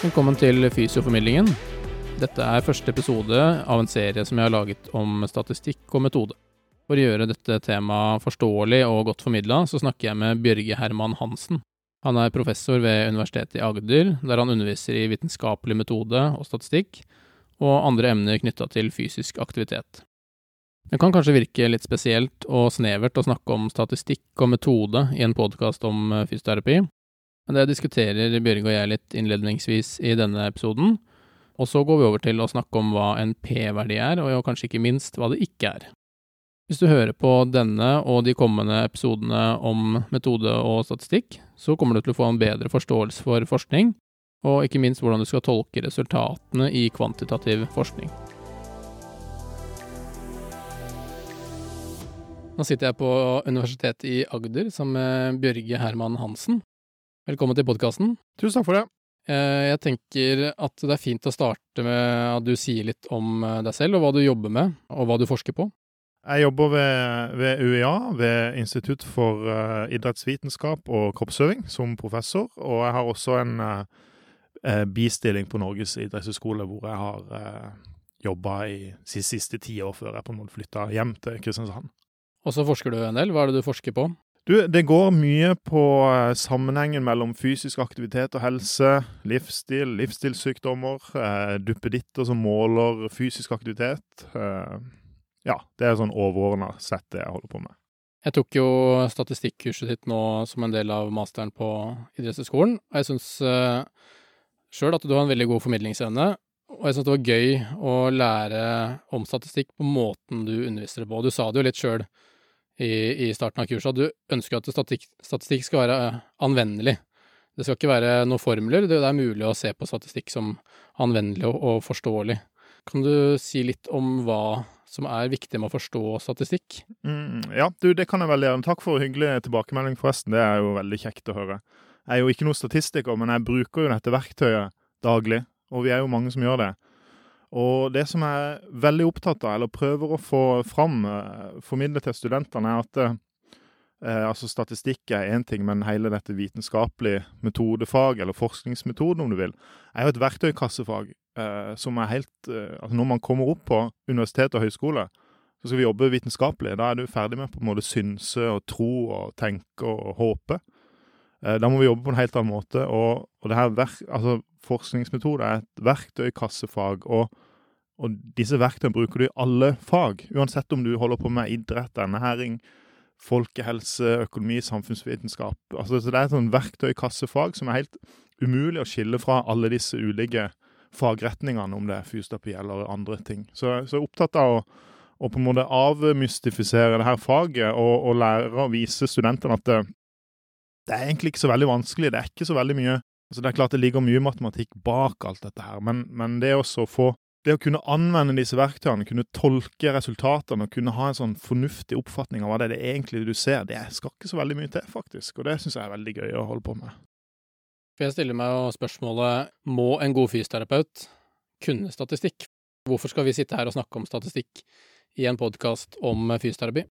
Velkommen til Fysioformidlingen. Dette er første episode av en serie som jeg har laget om statistikk og metode. For å gjøre dette temaet forståelig og godt formidla, så snakker jeg med Bjørge Herman Hansen. Han er professor ved Universitetet i Agder, der han underviser i vitenskapelig metode og statistikk, og andre emner knytta til fysisk aktivitet. Det kan kanskje virke litt spesielt og snevert å snakke om statistikk og metode i en podkast om fysioterapi, men det diskuterer Bjørge og jeg litt innledningsvis i denne episoden, og så går vi over til å snakke om hva en P-verdi er, og kanskje ikke minst hva det ikke er. Hvis du hører på denne og de kommende episodene om metode og statistikk, så kommer du til å få en bedre forståelse for forskning, og ikke minst hvordan du skal tolke resultatene i kvantitativ forskning. Nå sitter jeg på Universitetet i Agder sammen med Bjørge Herman Hansen. Velkommen til podkasten. Tusen takk for det. Eh, jeg tenker at det er fint å starte med at du sier litt om eh, deg selv, og hva du jobber med, og hva du forsker på. Jeg jobber ved, ved UiA, ved Institutt for uh, idrettsvitenskap og kroppsøving, som professor. Og jeg har også en uh, bistilling på Norges idrettshøyskole, hvor jeg har uh, jobba i de siste ti år før jeg på en måte flytta hjem til Kristiansand. Og så forsker du en del. Hva er det du forsker på? Du, det går mye på sammenhengen mellom fysisk aktivitet og helse, livsstil, livsstilssykdommer, duppeditter som måler fysisk aktivitet. Eh, ja, det er sånn overordna sett det jeg holder på med. Jeg tok jo statistikkurset ditt nå som en del av masteren på idrettshøyskolen, og jeg syns eh, sjøl at du har en veldig god formidlingsevne. Og jeg syns det var gøy å lære om statistikk på måten du underviser det på. Du sa det jo litt sjøl i, i, starten av kurset, at du ønsker at statistikk, statistikk skal være uh, anvendelig. Det skal ikke være noen formler, det er mulig å se på statistikk som anvendelig og, og forståelig. Kan du si litt om hva som er viktig med å forstå statistikk? Mm, ja, du, det kan jeg veldig gjerne. Takk for hyggelig tilbakemelding, forresten. Det er jo veldig kjekt å høre. Jeg er jo ikke noen statistiker, men jeg bruker jo dette verktøyet daglig, og vi er jo mange som gjør det. Og det som jeg er veldig opptatt av, eller prøver å få fram, eh, formidle til studentene, er at eh, altså statistikk er én ting, men hele dette vitenskapelige metodefag, eller forskningsmetoden om du vil, er jo et verktøykassefag eh, som er helt eh, Altså når man kommer opp på universitet og høyskole, så skal vi jobbe vitenskapelig. Da er du ferdig med på en måte synse og tro og tenke og håpe. Eh, da må vi jobbe på en helt annen måte. Og, og det her altså, forskningsmetode er et verktøykassefag. og og disse verktøyene bruker du i alle fag, uansett om du holder på med idrett, ernæring, folkehelse, økonomi, samfunnsvitenskap. Altså, så det er et sånn verktøykassefag som er helt umulig å skille fra alle disse ulike fagretningene, om det er fysioterapi eller andre ting. Så, så jeg er opptatt av å, å, på en måte avmystifisere det her faget og, og lære å vise studentene at det, det, er egentlig ikke så veldig vanskelig. Det er ikke så veldig mye altså Det er klart det ligger mye matematikk bak alt dette her, men, men det å få det å kunne anvende disse verktøyene, kunne tolke resultatene og kunne ha en sånn fornuftig oppfatning av hva det er det egentlig du ser, det skal ikke så veldig mye til, faktisk. Og det syns jeg er veldig gøy å holde på med. For jeg stiller meg jo spørsmålet må en god fysioterapeut kunne statistikk? Hvorfor skal vi sitte her og snakke om statistikk i en podkast om fysioterapi?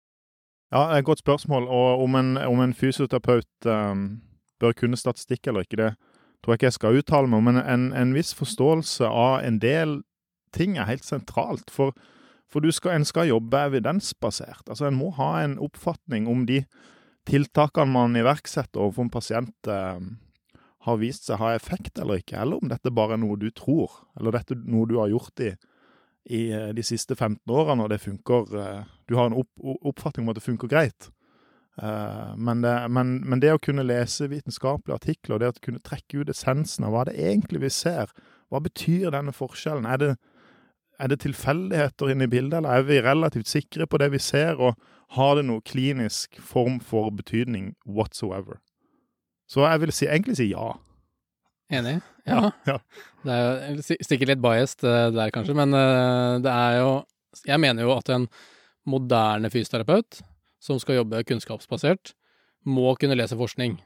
Ja, det er et godt spørsmål. Og om en, om en fysioterapeut um, bør kunne statistikk eller ikke, det tror jeg ikke jeg skal uttale meg om. Men en, en viss forståelse av en del ting er helt sentralt. For, for skal, en skal jobbe evidensbasert. Altså En må ha en oppfatning om de tiltakene man iverksetter overfor en pasient. Um, har vist seg ha effekt eller ikke, eller om dette bare er noe du tror, eller dette noe du har gjort i, i eh, de siste 15 årene, og det funker eh, Du har en opp, oppfatning om at det funker greit. Eh, men det, men, men det, å kunne lese vitenskapelige artikler, det å kunne trekke ut essensen av hva det egentlig vi ser, hva betyr denne forskjellen? Er det, er det tilfeldigheter inne i bildet, eller er vi relativt sikre på det vi ser, og har det noe klinisk form for betydning whatsoever? Så jeg vil si, egentlig si ja. Enig? Ja. ja. Det er sikkert litt biased eh, der, kanskje, men eh, det er jo Jeg mener jo at en moderne fysioterapeut som skal jobbe kunnskapsbasert, må kunne lese forskning.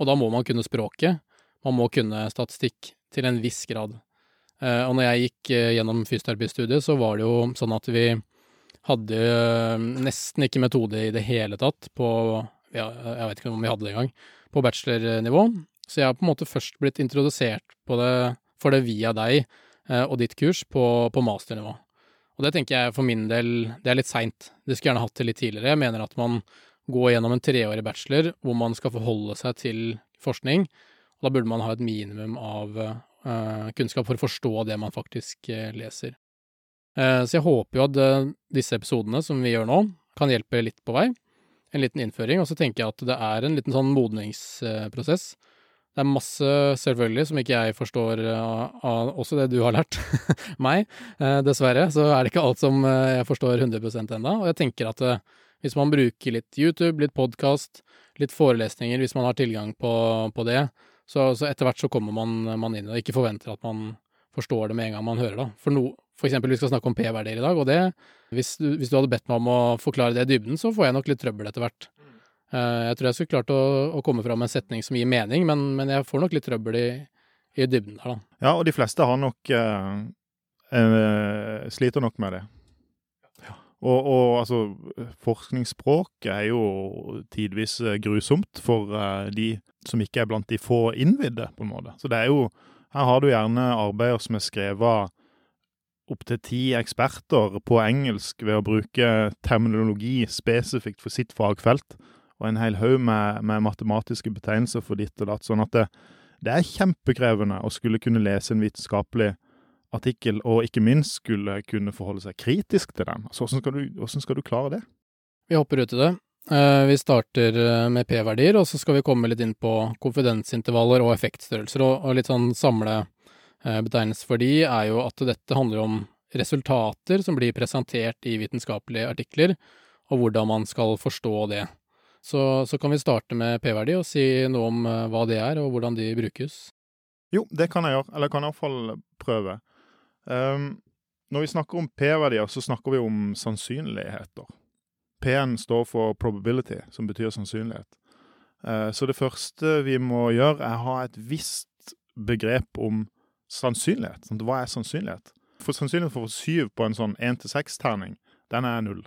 Og da må man kunne språket. Man må kunne statistikk til en viss grad. Eh, og når jeg gikk gjennom fysioterapistudiet, så var det jo sånn at vi hadde nesten ikke metode i det hele tatt på Jeg vet ikke om vi hadde det engang på bachelornivå. Så jeg har på en måte først blitt introdusert det for det via deg eh, og ditt kurs på, på masternivå. Og det tenker jeg for min del, det er litt seint. Det skulle gjerne hatt det litt tidligere. Jeg mener at man går gjennom en treårig bachelor hvor man skal forholde seg til forskning. Og da burde man ha et minimum av uh, kunnskap for å forstå det man faktisk uh, leser. Uh, så jeg håper jo at disse episodene som vi gjør nå, kan hjelpe litt på vei. En liten innføring. Og så tenker jeg at det er en liten sånn modningsprosess. Det er masse, selvfølgelig, som ikke jeg forstår av også det du har lært meg. dessverre så er det ikke alt som jeg forstår 100% ennå. Og jeg tenker at hvis man bruker litt YouTube, litt podkast, litt forelesninger, hvis man har tilgang på, på det, så, så, etter hvert så kommer man, man inn det. Ikke forventer at man forstår det med en gang man hører det. For, no, for eksempel, vi skal snakke om P-verdier i dag, og det hvis du, hvis du, hadde bedt meg om å forklare det i dybden, så får jeg nok litt trøbbel etter hvert. Uh, jeg tror jeg skulle klart å, å komme fram med en setning som gir mening, men, men, jeg får nok litt trøbbel i, i dybden der, da. Ja, og de fleste har nok eh, eh, Sliter nok med det. Og, og altså, forskningsspråk er jo tidvis eh, grusomt for uh, de som ikke er blant de få innvidde, på en måte. Så det er jo Her har du gjerne arbeider som er skrevet opptil ti eksperter på engelsk ved å bruke terminologi spesifikt for sitt fagfelt, og en hel haug med, med, matematiske betegnelser for ditt og datt. Sånn at det, det er kjempekrevende å skulle kunne lese en vitenskapelig artikkel, og ikke minst skulle kunne forholde seg kritisk til den. Altså, hvordan skal du, hvordan skal du klare det? Vi hopper ut i det. Eh, vi starter eh, med P-verdier, og så skal vi komme litt inn på konfidensintervaller og effektstørrelser. Og litt sånn samlebetegnelse for de er jo at dette handler om resultater som blir presentert i vitenskapelige artikler, og hvordan man skal forstå det. Så, så kan vi starte med P-verdi og si noe om eh, hva det er, og hvordan de brukes. Jo, det kan jeg gjøre. Eller jeg kan iallfall prøve. Um, når vi snakker om P-verdier, så snakker vi om sannsynligheter. P-en står for probability, som betyr sannsynlighet. Uh, så det første vi må gjøre, er å ha et visst begrep om sannsynlighet. Sånn, hva er sannsynlighet? For Sannsynligheten for syv på en sånn én til seks-terning, den er null.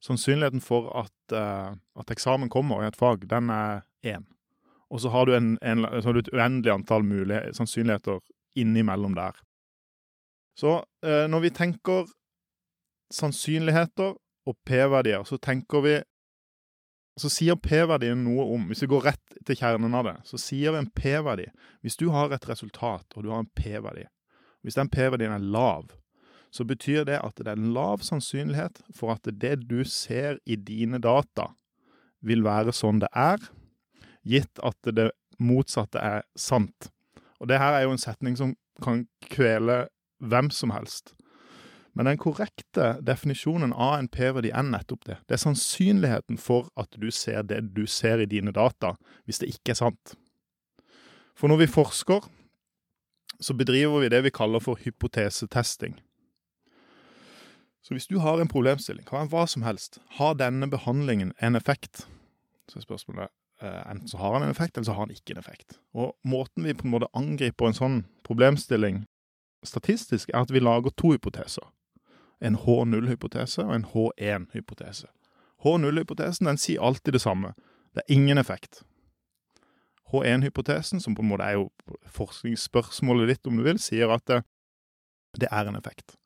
Sannsynligheten for at, uh, at, eksamen kommer i et fag, den er én. Og så har du, en, en, har du et uendelig antall sannsynligheter innimellom der. Så eh, når vi tenker sannsynligheter og P-verdier, så tenker vi Så sier P-verdien noe om Hvis vi går rett til kjernen av det, så sier en P-verdi Hvis du har et resultat, og du har en P-verdi Hvis den P-verdien er lav, så betyr det at det er en lav sannsynlighet for at det du ser i dine data, vil være sånn det er, gitt at det motsatte er sant. Og det her er jo en setning som kan kvele hvem som helst. Men den korrekte definisjonen av en p-verdi er nettopp det. Det er sannsynligheten for at du ser det du ser i dine data, hvis det ikke er sant. For når vi forsker, så bedriver vi det vi kaller for hypotesetesting. Så hvis du har en problemstilling, kan være hva som helst, har denne behandlingen en effekt? Så er spørsmålet eh, enten så har han en effekt, eller så har han ikke en effekt. Og måten vi på en måte angriper en sånn problemstilling statistisk, er at vi lager to hypoteser. En H0-hypotese og en H1-hypotese. H0-hypotesen den sier alltid det samme. Det er ingen effekt. H1-hypotesen, som på en måte er jo forskningsspørsmålet ditt, om du vil, sier at det, det er en effekt.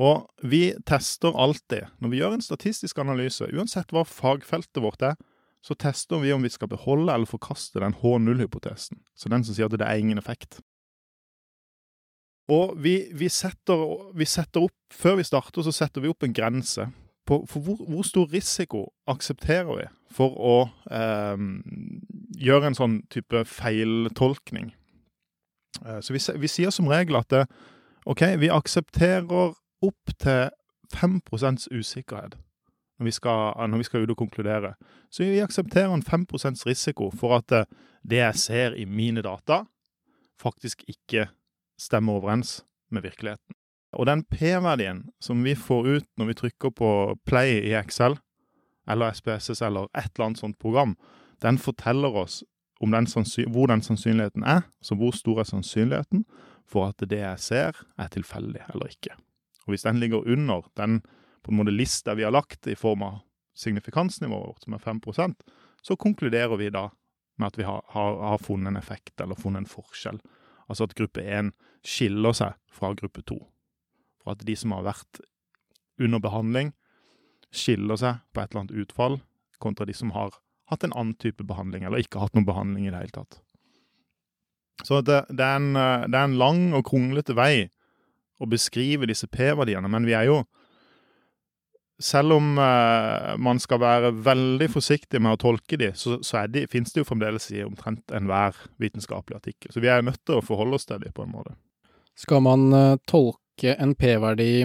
Og vi tester alltid, når vi gjør en statistisk analyse, uansett hva fagfeltet vårt er, så tester vi om vi skal beholde eller forkaste den H0-hypotesen. Så den som sier at det er ingen effekt. Og vi, vi, setter, vi, setter, opp Før vi starter, så setter vi opp en grense på for hvor, hvor stor risiko aksepterer vi for å eh, gjøre en sånn type feiltolkning. Eh, så vi, vi, sier som regel at det, OK, vi aksepterer opp til 5% usikkerhet når vi, skal, når vi skal ut og konkludere. Så vi aksepterer en 5 risiko for at eh, det jeg ser i mine data, faktisk ikke stemmer overens med virkeligheten. Og den P-verdien som vi får ut når vi trykker på play i Excel, eller SPSS eller et eller annet sånt program, den forteller oss den hvor den sannsynligheten er, så hvor stor er sannsynligheten for at det jeg ser, er tilfeldig eller ikke. Og Hvis den ligger under den på en måte lista vi har lagt i form av signifikansnivået vårt, som er 5% så konkluderer vi da med at vi har, har, har funnet en effekt eller funnet en forskjell Altså at gruppe 1 skiller seg fra gruppe 2. For at de som har vært under behandling, skiller seg på et eller annet utfall, kontra de som har hatt en annen type behandling, eller ikke hatt noen behandling i det hele tatt. Så det, det, er, en, det er en lang og kronglete vei å beskrive disse P-verdiene, men vi er jo selv om uh, man skal være veldig forsiktig med å tolke de, så, så de, finnes det jo fremdeles i omtrent enhver vitenskapelig artikkel. Så vi er nødt til å forholde oss til dem på en måte. Skal man uh, tolke en P-verdi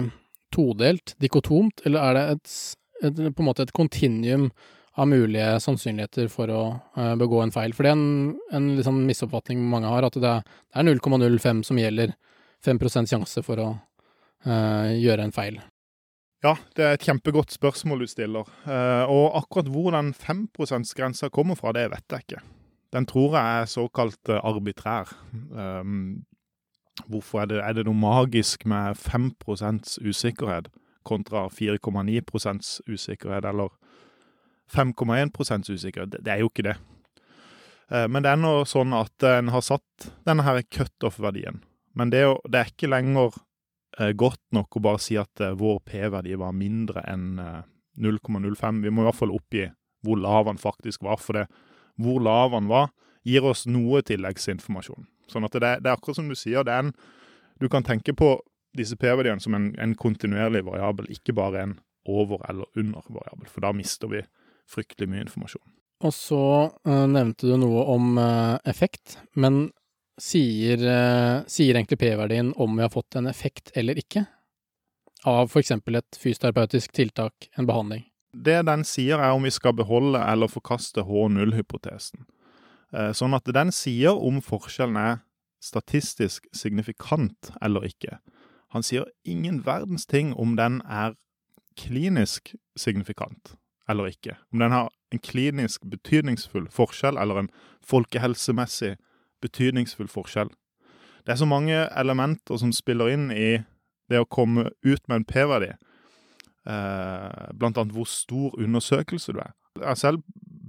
todelt, dikotomt, eller er det et, et, på en måte et kontinuum av mulige sannsynligheter for å uh, begå en feil? For det er en, en liksom misoppfatning mange har, at det er, er 0,05 som gjelder 5% sjanse for å gjøre en feil. Ja, det er et kjempegodt spørsmål du stiller. Uh, og akkurat hvor den 5 %-grensa kommer fra, det vet jeg ikke. Den tror jeg er såkalt uh, arbitrær. Um, hvorfor er det, er det noe magisk med 5% usikkerhet kontra 4,9% usikkerhet, eller 5,1% usikkerhet? Det, er jo ikke det. Uh, men det er nå sånn at en har satt denne her cutoff-verdien. Men det, det er ikke lenger Eh, godt nok å bare si at eh, vår P-verdi var mindre enn 0,05. Eh, Vi må i hvert fall oppgi hvor lav han faktisk var. For det, hvor lav han var, gir oss noe tilleggsinformasjon. Sånn at det, det er akkurat som du sier, er en, du kan tenke på disse P-verdiene som en, en, kontinuerlig variabel, ikke bare en over- eller under-variabel. For da mister vi fryktelig mye informasjon. Og så uh, nevnte du noe om uh, effekt, men sier, uh, sier egentlig P-verdien om vi har fått en effekt eller ikke av f.eks. et fysioterapeutisk tiltak, en behandling? Det den sier, er om vi skal beholde eller forkaste H0-hypotesen. Uh, sånn at den sier om forskjellen er statistisk signifikant eller ikke. Han sier ingen verdens ting om den er klinisk signifikant eller ikke. Om den har en klinisk betydningsfull forskjell eller en folkehelsemessig betydningsfull forskjell. Det er så mange elementer som spiller inn i det å komme ut med en P-verdi. Eh, blant annet hvor stor undersøkelse du er. Jeg har selv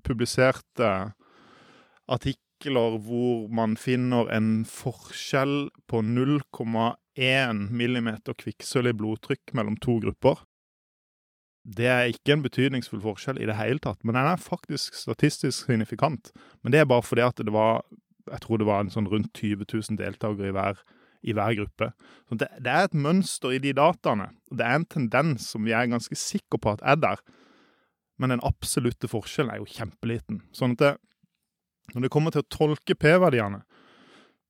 publisert eh, artikler hvor man finner en forskjell på 0,1 millimeter kvikksølv i blodtrykk mellom to grupper. Det er ikke en betydningsfull forskjell i det hele tatt, men den er faktisk statistisk signifikant. Men det er bare fordi at det var jeg tror det var en sånn rundt 20 000 deltakere i hver, i hver gruppe. Så det, det, er et mønster i de dataene. Det er en tendens som vi er ganske sikre på at er der. Men den absolutte forskjellen er jo kjempeliten. Sånn at det, når det kommer til å tolke P-verdiene,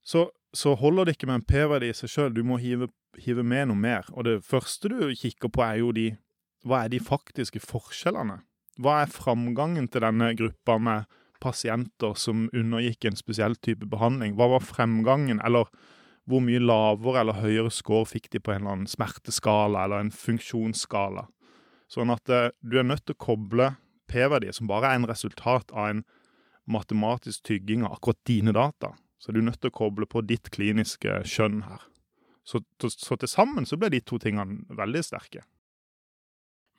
så, så, holder det ikke med en P-verdi i seg sjøl. Du må hive, hive, med noe mer. Og det første du kikker på, er jo de Hva er de faktiske forskjellene? Hva er framgangen til denne gruppa med pasienter som undergikk en spesiell type behandling? Hva var fremgangen, eller hvor mye lavere eller høyere score fikk de på en eller annen smerteskala eller en funksjonsskala? Sånn at eh, du er nødt til å koble P-verdier, som bare er en resultat av en matematisk tygging av akkurat dine data. Så du er nødt til å koble på ditt kliniske skjønn her. Så, så, så til sammen så ble de to tingene veldig sterke.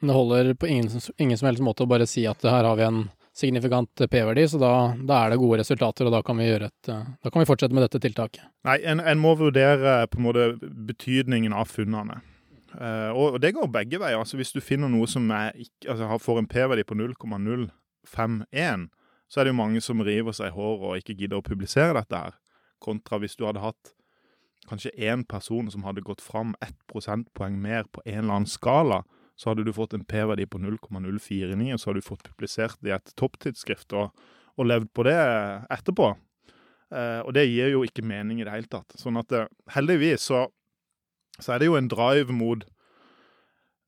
Det holder på ingen, ingen som helst måte å bare si at her har vi en signifikant P-verdi, så da, da, er det gode resultater, og da kan vi, et, eh, da kan vi fortsette med dette tiltaket. Nei, en, en, må vurdere på en måte betydningen av funnene. Uh, og det går begge veier. altså Hvis du finner noe som er, altså, får en P-verdi på 0,051, så er det jo mange som river seg i håret og ikke gidder å publisere dette her. Kontra hvis du hadde hatt kanskje én person som hadde gått fram ett prosentpoeng mer på en eller annen skala, så hadde du fått en P-verdi på 0,049, og så hadde du fått publisert det i et topptidsskrift og, og, levd på det etterpå. Eh, og det gir jo ikke mening i det hele tatt. Sånn at eh, heldigvis så, så, er det jo en drive mot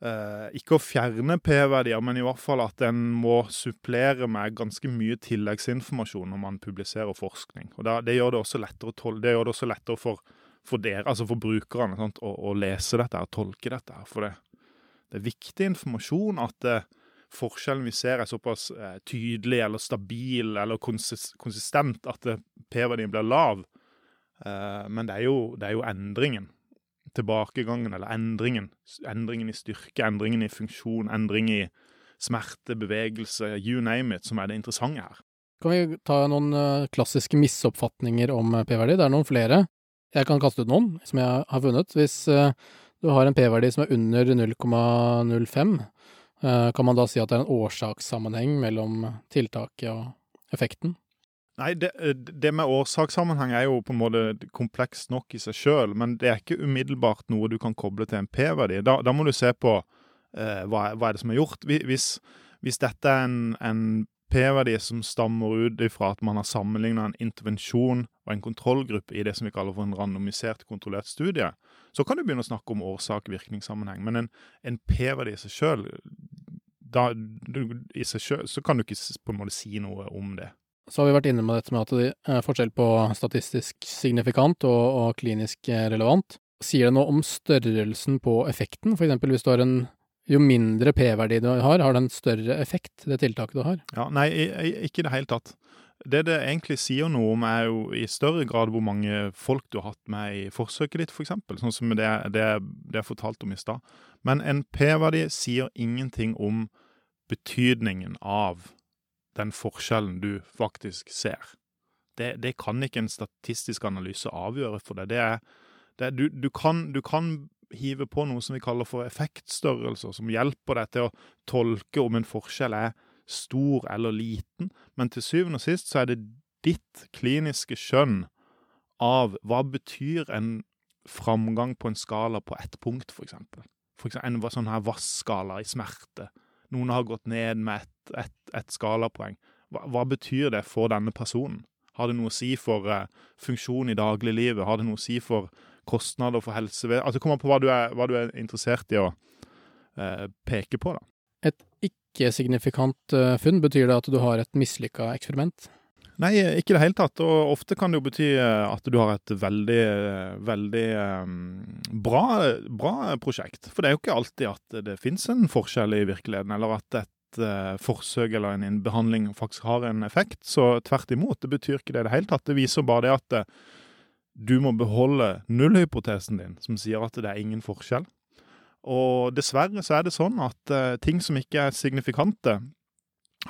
eh, ikke å fjerne P-verdier, men i hvert fall at en må supplere med ganske mye tilleggsinformasjon når man publiserer forskning. Og da, Det gjør det også lettere, det gjør det også lettere for, for, dere, altså for brukerne sant, å, å, lese dette og tolke dette. for det det er viktig informasjon at eh, forskjellen vi ser er såpass eh, tydelig eller stabil eller konsist konsistent at eh, P-verdien blir lav. Eh, men det er, jo, det er, jo, endringen. Tilbakegangen eller endringen. Endringen i styrke, endringen i funksjon, endring i smerte, bevegelse, you name it, som er det interessante her. Kan vi ta noen uh, klassiske misoppfatninger om P-verdi? Det er noen flere. Jeg kan kaste ut noen som jeg har funnet. Hvis du har en p-verdi som er under 0,05, uh, kan man da si at det er en årsakssammenheng mellom tiltaket og effekten? Nei, det, det, med årsakssammenheng er jo på en måte komplekst nok i seg sjøl, men det er ikke umiddelbart noe du kan koble til en P-verdi. Da, da, må du se på eh, hva, hva, er det som er gjort. Hvis, hvis dette er en, en P-verdi som stammer ut ifra at man har sammenligna en intervensjon og en kontrollgruppe i det som vi kaller for en randomisert, kontrollert studie, så kan du begynne å snakke om årsak-virkningssammenheng. Men en, en P-verdi i seg sjøl i seg selv, så kan du ikke på en måte si noe om det så har vi vært inne med dette med at det er forskjell på statistisk signifikant og, og klinisk relevant. Sier det noe om størrelsen på effekten? For eksempel hvis du har en jo mindre p-verdi du har, har det en større effekt, det tiltaket du har? Ja, Nei, ikke i det hele tatt. Det det egentlig sier noe om, er jo i større grad hvor mange folk du har hatt med i forsøket ditt, f.eks. For sånn som det, det, det er fortalt om i stad. Men en p-verdi sier ingenting om betydningen av den forskjellen du faktisk ser. Det, det kan ikke en statistisk analyse avgjøre for deg. Er, er, du, du, kan, du, kan, hive på noe som vi kaller for effektstørrelser, som hjelper deg til å tolke om en forskjell er stor eller liten, men til syvende og sist så er det ditt kliniske skjønn av hva betyr en framgang på en skala på ett punkt, f.eks. For eksempel en sånn her vassskala i smerte noen har gått ned med ett et, et skalapoeng. Hva, hva, betyr det for denne personen? Har det noe å si for uh, funksjon i dagliglivet? Har det noe å si for kostnader for helsevesen? Altså, kommer på hva du, er, hva du er interessert i å uh, peke på, da. Et ikke-signifikant uh, funn, betyr det at du har et mislykka eksperiment? Nei, ikke i det hele tatt. Og ofte kan det jo bety eh, at du har et veldig, eh, veldig bra, bra, prosjekt. For det er jo ikke alltid at det fins en forskjell i virkeligheten, eller at et forsøk eller en, behandling faktisk har en effekt. Så tvert imot, det betyr ikke det i det hele tatt. Det viser bare det at du må beholde nullhypotesen din, som sier at det er ingen forskjell. Og dessverre så er det sånn at uh, ting som ikke er signifikante,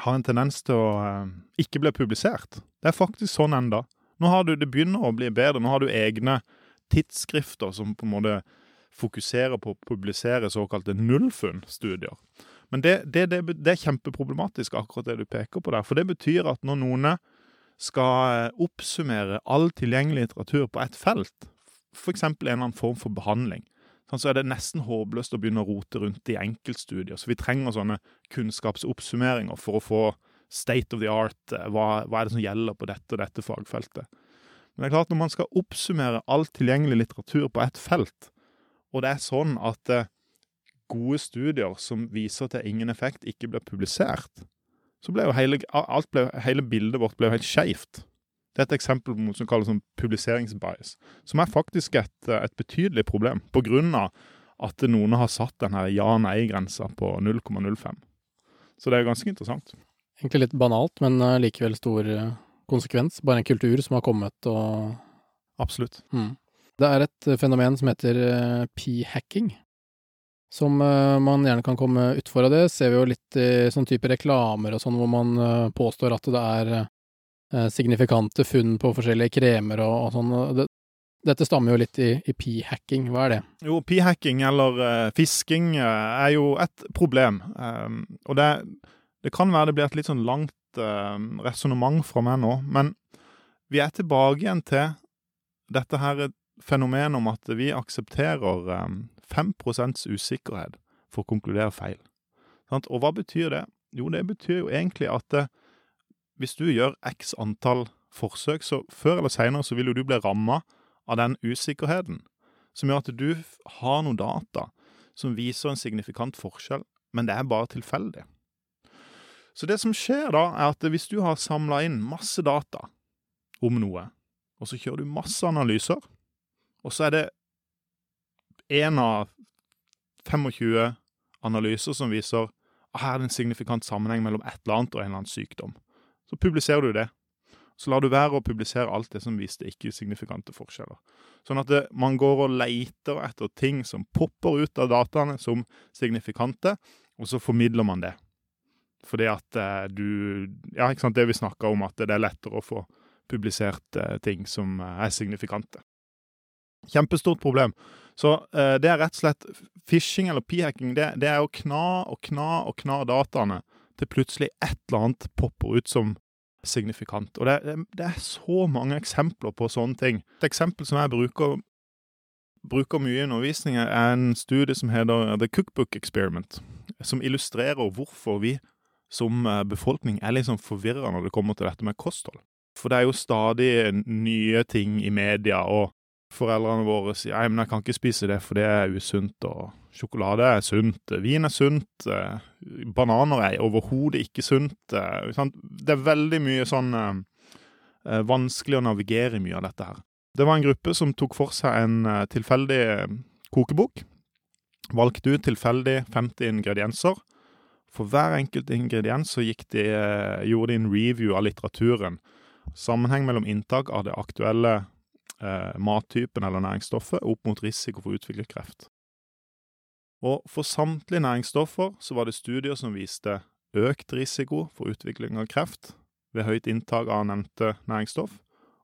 har en tendens til å uh, ikke bli publisert. Det er faktisk sånn enda. Nå har du, Det begynner å bli bedre. Nå har du egne tidsskrifter som på en måte fokuserer på å publisere såkalte nullfunn-studier. Men det, det, det, det, er kjempeproblematisk, akkurat det du peker på der. For det betyr at når noen skal eh, oppsummere all tilgjengelig litteratur på ett felt, f.eks. en eller annen form for behandling, så er det nesten håpløst å begynne å rote rundt i enkeltstudier. Så vi trenger sånne kunnskapsoppsummeringer for å få state of the art. Eh, hva, hva er det som gjelder på dette og dette fagfeltet? Men det er klart, når man skal oppsummere all tilgjengelig litteratur på ett felt, og det er sånn at eh, gode studier som viser til ingen effekt, ikke blir publisert, så ble jo hele, ble, hele bildet vårt ble helt skeivt. Det er et eksempel på noe som kalles som publiseringsbias, som er faktisk et, et betydelig problem av at noen har satt denne ja-nei-grensa på 0,05. Så det er ganske interessant. Egentlig litt banalt, men eh, likevel stor eh, konsekvens. Bare en kultur som har kommet og Absolutt. Mm. Det er et eh, fenomen som heter p-hacking, som man gjerne kan komme utfor av det. Ser vi jo litt i sånn type reklamer og sånn, hvor man påstår at det er Eh, signifikante funn på forskjellige kremer og, og sånn. Det, dette stammer jo litt i, i p-hacking. Hva er det? Jo, p-hacking eller uh, fisking uh, er jo et problem. Um, og det, det, kan være det blir et litt sånn langt uh, resonnement fra meg nå, men vi er tilbake igjen til dette her fenomenet om at vi aksepterer um, 5 usikkerhet for å konkludere feil. Og hva betyr det? Jo, det betyr jo egentlig at hvis du gjør x antall forsøk, så før eller seinere så vil jo du bli ramma av den usikkerheten, som gjør at du har noen data som viser en signifikant forskjell, men det er bare tilfeldig. Så det som skjer da, er at hvis du har samla inn masse data om noe, og så kjører du masse analyser, og så er det én av 25 analyser som viser at her er det en signifikant sammenheng mellom et eller annet og en eller annen sykdom så publiserer du det. Så lar du være å publisere alt det som viste ikke-signifikante forskjeller. Sånn at det, man går og leiter etter ting som popper ut av dataene som signifikante, og så formidler man det. Fordi at eh, du Ja, ikke sant, det vi snakka om, at det er lettere å få publisert eh, ting som eh, er signifikante. Kjempestort problem. Så eh, det er rett og slett phishing eller p-hacking. Det, det, er å kna og kna og kna dataene til plutselig et eller annet popper ut som signifikant. Og det, det, det er så mange eksempler på sånne ting. Et eksempel som jeg bruker, bruker mye i undervisning, er en studie som heter The Cookbook Experiment. Som illustrerer hvorfor vi som eh, befolkning er litt sånn forvirra når det kommer til dette med kosthold. For det er jo stadig nye ting i media, og foreldrene våre sier nei, men jeg kan ikke spise det, for det er usunt, og sjokolade er sunt, vin er sunt, eh, bananer er overhodet ikke sunt. Eh, det er veldig mye sånn eh, vanskelig å navigere i mye av dette her. Det var en gruppe som tok for seg en tilfeldig kokebok. Valgte ut tilfeldig 50 ingredienser. For hver enkelt ingrediens så de, gjorde de en review av litteraturen. Sammenheng mellom inntak av det aktuelle eh, mattypen eller næringsstoffet opp mot risiko for å utvikle kreft. Og for samtlige næringsstoffer så var det studier som viste økt risiko for utvikling av kreft ved høyt inntak av nevnte næringsstoff,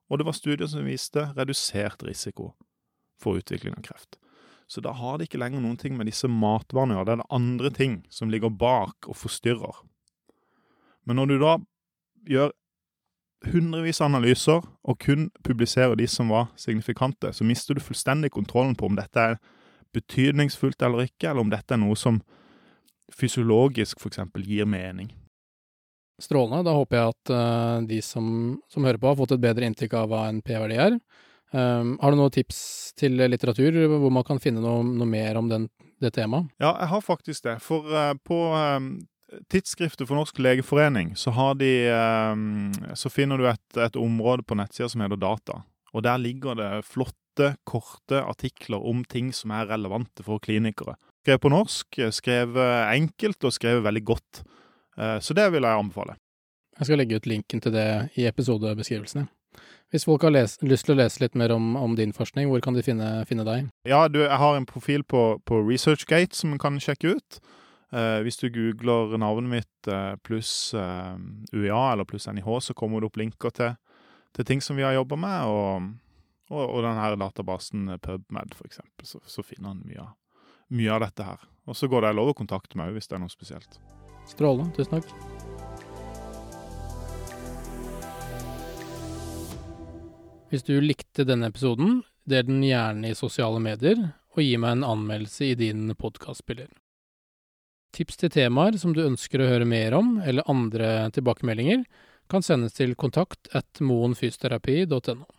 og det var studier som viste redusert risiko for utvikling av kreft. Så da har det ikke lenger noen ting med disse matvarene å gjøre, det er det andre ting som ligger bak og forstyrrer. Men når du da gjør hundrevis av analyser og kun publiserer de som var signifikante, så mister du fullstendig kontrollen på om dette er betydningsfullt eller ikke, eller om dette er noe som fysiologisk f.eks. gir mening. Strålende. Da håper jeg at uh, de som, som, hører på, har fått et bedre inntrykk av hva en p-verdi er. Um, har du noen tips til litteratur hvor man kan finne noe, noe mer om den, det temaet? Ja, jeg har faktisk det. For uh, på um, Tidsskriftet for Norsk legeforening så, de, ehm, så finner du et, et område på nettsida som heter Data. Og der ligger det flotte, korte artikler om ting som er relevante for klinikere. Skrevet på norsk, skrevet enkelt og skrevet veldig godt. Eh, så det vil jeg anbefale. Jeg skal legge ut linken til det i episodebeskrivelsene. Hvis folk har les, lyst til å lese litt mer om, om, din forskning, hvor kan de finne, finne deg? Ja, du, Jeg har en profil på, på ResearchGate som man kan sjekke ut. Eh, hvis du googler navnet mitt eh, pluss eh, UiA eller pluss NIH, så kommer det opp linker til, til ting som vi har jobba med, og, og, og den her databasen eh, PubMed, eksempel, så, så finner han mye, mye, av dette her. Og så går det lov å kontakte meg hvis det er noe spesielt. Strålende. Tusen takk. Hvis du likte denne episoden, del den gjerne i sosiale medier, og gi meg en anmeldelse i din podkastspiller. Tips til temaer som du ønsker å høre mer om, eller andre tilbakemeldinger, kan sendes til kontakt at moenfysioterapi.no.